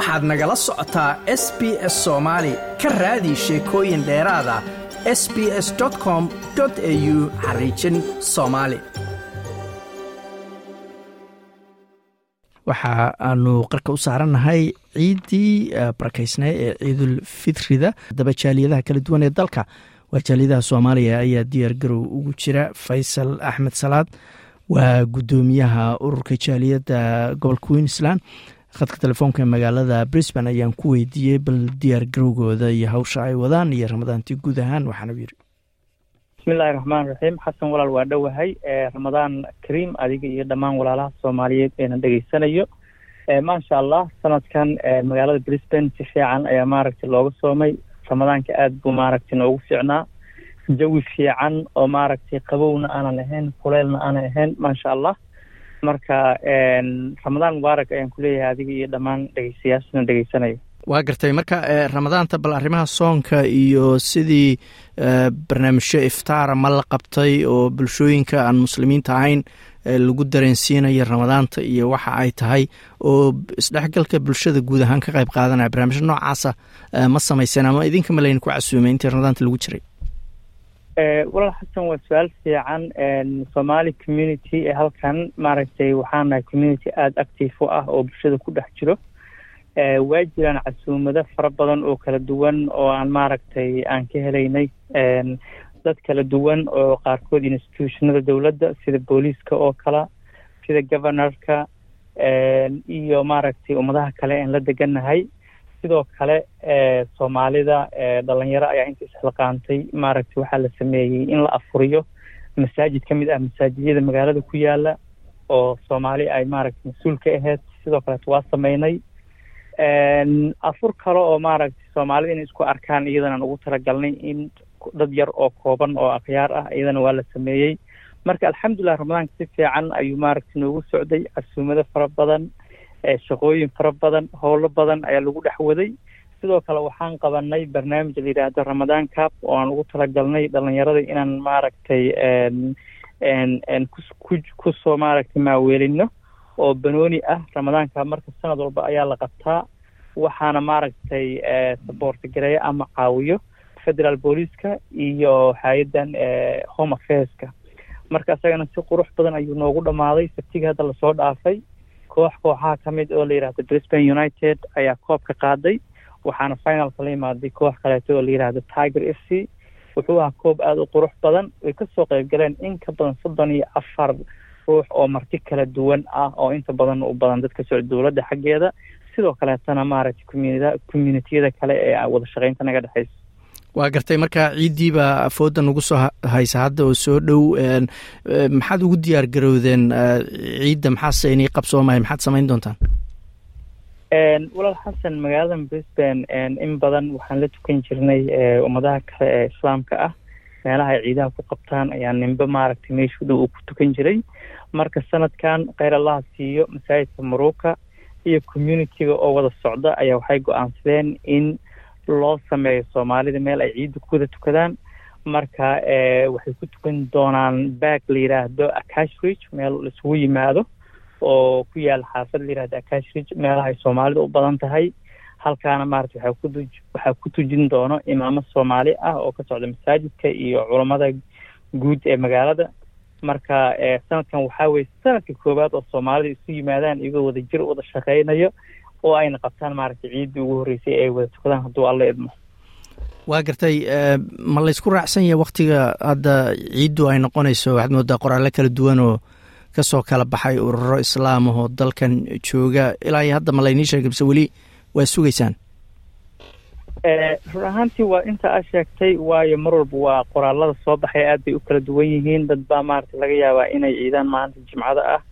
waxaad nagala socotaa s b s soomaali ka raadi sheekooyin dheeraada s b s com au xariijin soomaali waxa aanu qarka u saarannahay ciiddii barakaysnay ee ciidul fitrida. Daba jaaliyadaha kala duwan ee dalka waa jaaliyadaha soomaaliya ayaa diyaar garow ugu jira faysal axmed salaad. Waa guddoomiyaha ururka jaaliyadda gobolka queensland khadka telefoonka magaalada brisban ayaan ku weydiiyey bal diyaar garowgooda iyo hawsha ay wadaan iyo ramadaantii guud ahaan waxaana yiri bismillahi raxmaan raxiim xasan walaal waa dhowahay ramadaan kariim adiga iyo dhammaan walaalaha soomaaliyeed eena dhegeysanayo maasha allah sanadkan magaalada brisbane si fiican ayaa maaragtay looga soomay. Ramadaanka aada buu maaragtay noogu fiicnaa. Jawi fiican oo maaragtay qabowna aanan ahayn kuleylna aanan ahayn maasha allah marka ramadaan mubaarak ayaan kuleeyahay adiga iyo dhammaan dhegeystayaashana dhegeysanayo waa gartay. Marka ramadaanta bal arrimaha soonka iyo sidii barnaamijyo iftaara ma la qabtay oo bulshooyinka aan muslimiinta ahayn lagu dareensiinayo ramadaanta iyo waxa ay tahay oo isdhexgalka bulshada guud ahaan ka qayb qaadanaya barnaamijyo noocaasa ma samayseen ama idinka ma layna ku casuumay intii ramadaanta lagu jiray walaal xasan waa su'aal fiican somaali community ee halkan maaragtay waxaan nahay community aada active u ah oo bulshada ku dhex jiro. Waa jiraan casuumado fara badan oo kala duwan oo aan maaragtay aan ka helaynay dad kala duwan oo qaarkood institutionada dowladda sida booliiska oo kale sida governorka iyo maaragtay ummadaha kale aan la degannahay sidoo kale soomaalida dhalinyaro ayaa inta isxilqaantay maaragtay waxaa la sameeyey in la afuriyo. Masaajid ka mid ah masaajidyada magaalada ku yaalla oo soomaali ay maaragtay mas'uul ka ahayd sidoo kaleeto waa sameynay afur kale oo maaragtay soomaalida inay isku arkaan iyadanaan ugu talagalnay in dad yar oo kooban oo akhyaar ah iyadana waa la sameeyey marka alxamdulilah ramadaanka si fiican ayuu maaragtay noogu socday. Casuumado fara badan shaqooyin fara badan howlo badan ayaa lagu dhex waday. Sidoo kale waxaan qabanay barnaamij la yidhaahdo ramadaan cap oo aan ugu talagalnay dhalinyarada inaan maaragtay ku soo maaragtay maaweelino oo banooni ah. Ramadaanka marka sanad walba ayaa la qabtaa waxaana maaragtay saboorti gareeya ama caawiyo federal booliiska iyo hay'addan home affairska. Marka isagana si qurux badan ayuu noogu dhammaaday. Sabtiga hadda la soo dhaafay koox kooxaha ka mid oo la yidhahdo brisbane united ayaa koobka qaaday waxaana finalka la imaaday koox kaleeto oo la yidhaahdo tiger f c. Wuxuu ahaa koob aada u qurux badan way ka soo qayb galeen in ka badan soddon iyo afar ruux oo marti kala duwan ah oo inta badan u badan dadka socda dowladda xaggeeda. Sidoo kaleetana maaragtay communitiyada kale ee wada shaqeynta naga dhexeysa waa gartay marka ciiddiibaa afooda nagu soo haysa hadda oo soo dhow maxaad ugu diyaar garowdeen ciidda? Maxaase inii qabsoomahay? Maxaad samayn doontaan? Walaal xasan magaaladan brisbane in badan waxaan la tukan jirnay ummadaha kale ee islaamka ah. Meelaha ay ciidaha ku qabtaan ayaa nimbe maaragtay meeshu dhow uu ku tukan jiray. Marka sanadkan kheyr allaha siiyo masaajidka maruuka iyo communitiga oo wada socda ayaa waxay go'aansadeen in loo sameeyo soomaalida meel ay ciidda ku wada tukadaan. Marka waxay ku tukan doonaan baag la yidhaahdo acashridge meel laisugu yimaado oo ku yaalla xaafad la yihahdo acashridge meelaha ay soomaalida u badan tahay. Halkaana maarata waxaa ku waxaa ku tujin doono imaamo soomaali ah oo ka socda masaajidka iyo culammada guud ee magaalada. Marka sanadkan waxaa weye sanadka koowaad oo soomaalida isu yimaadaan iyagoo wada jir wada shaqeynayo oo ayna qabtaan maaragtay ciiddii ugu horreysay ay wada tukadaan hadduu alla idmo. Waa gartay ma laysku raacsan yahay waktiga hadda ciiddu ay noqonayso waxaad moodaa qoraallo kala duwan oo ka soo kala baxay ururo islaam ahoo dalkan jooga. Ilaa iyo hadda ma laynii sheegay mise weli waa sugaysaan? Run ahaantii waa inta aa sheegtay waayo mar walba waa qoraalada soo baxay aad bay u kala duwan yihiin. Dad baa maaragtay laga yaabaa inay ciidaan maalinta jimcada ah.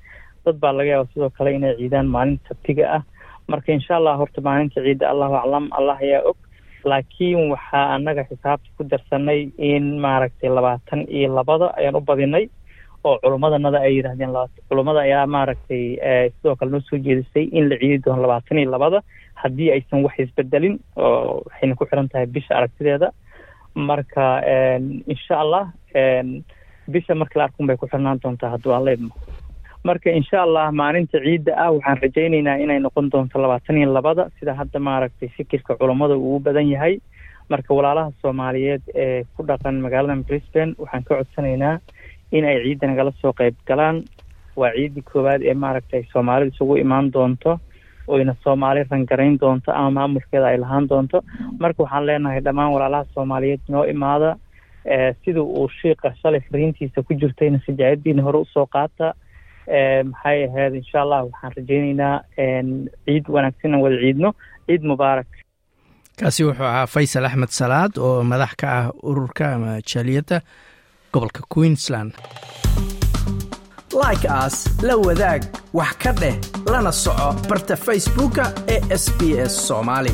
Dad baa laga yaabaa sidoo kale inay ciidaan maalinta sabtiga ah marka insha allah horta maalinta ciidda allahu aclam allah ayaa og. Laakiin waxaa annaga xisaabta ku darsanay in maaragtay labaatan iyo labada ayaan u badinay oo culummadanada ay yidhahdeen culummada ayaa maaragtay sidoo kale noo soo jeedisay in la ciidi doono labaatan iyo labada haddii aysan wax isbedelin oo waxayna ku xiran tahay bisha aragtideeda. Marka insha allah bisha markii la arkun bay ku xirnaan doontaa hadduu alla idmo marka insha allah maalinta ciidda ah waxaan rajaynaynaa inay noqon doonto labaatan iyo labada sida hadda maaragtay fikirka culammada ugu badan yahay. Marka walaalaha soomaaliyeed ee ku dhaqan magaalada brisbane waxaan ka codsanaynaa in ay ciidda nagala soo qayb galaan. Waa ciiddii koowaad ee maaragtay soomaalidu isugu imaan doonto oyna soomaali rangarayn doonto ama maamulkeeda ay lahaan doonto. Marka waxaan leenahay dhammaan walaalaha soomaaliyeed noo imaada sida uu shiiqa shalay fariintiisa ku jirtayna sajaayadiina hore u soo qaata maxay ahayd insha allah waxaan rajaynaynaa ciid wanaagsanna wada ciidno. Ciid mubaarak kaasi wuxuu ahaa faysal axmed salaad oo madax ka ah ururka ama jaaliyadda gobolka queensland. Like aas la wadaag wax ka dheh lana soco barta facebooka ee sb s soomaali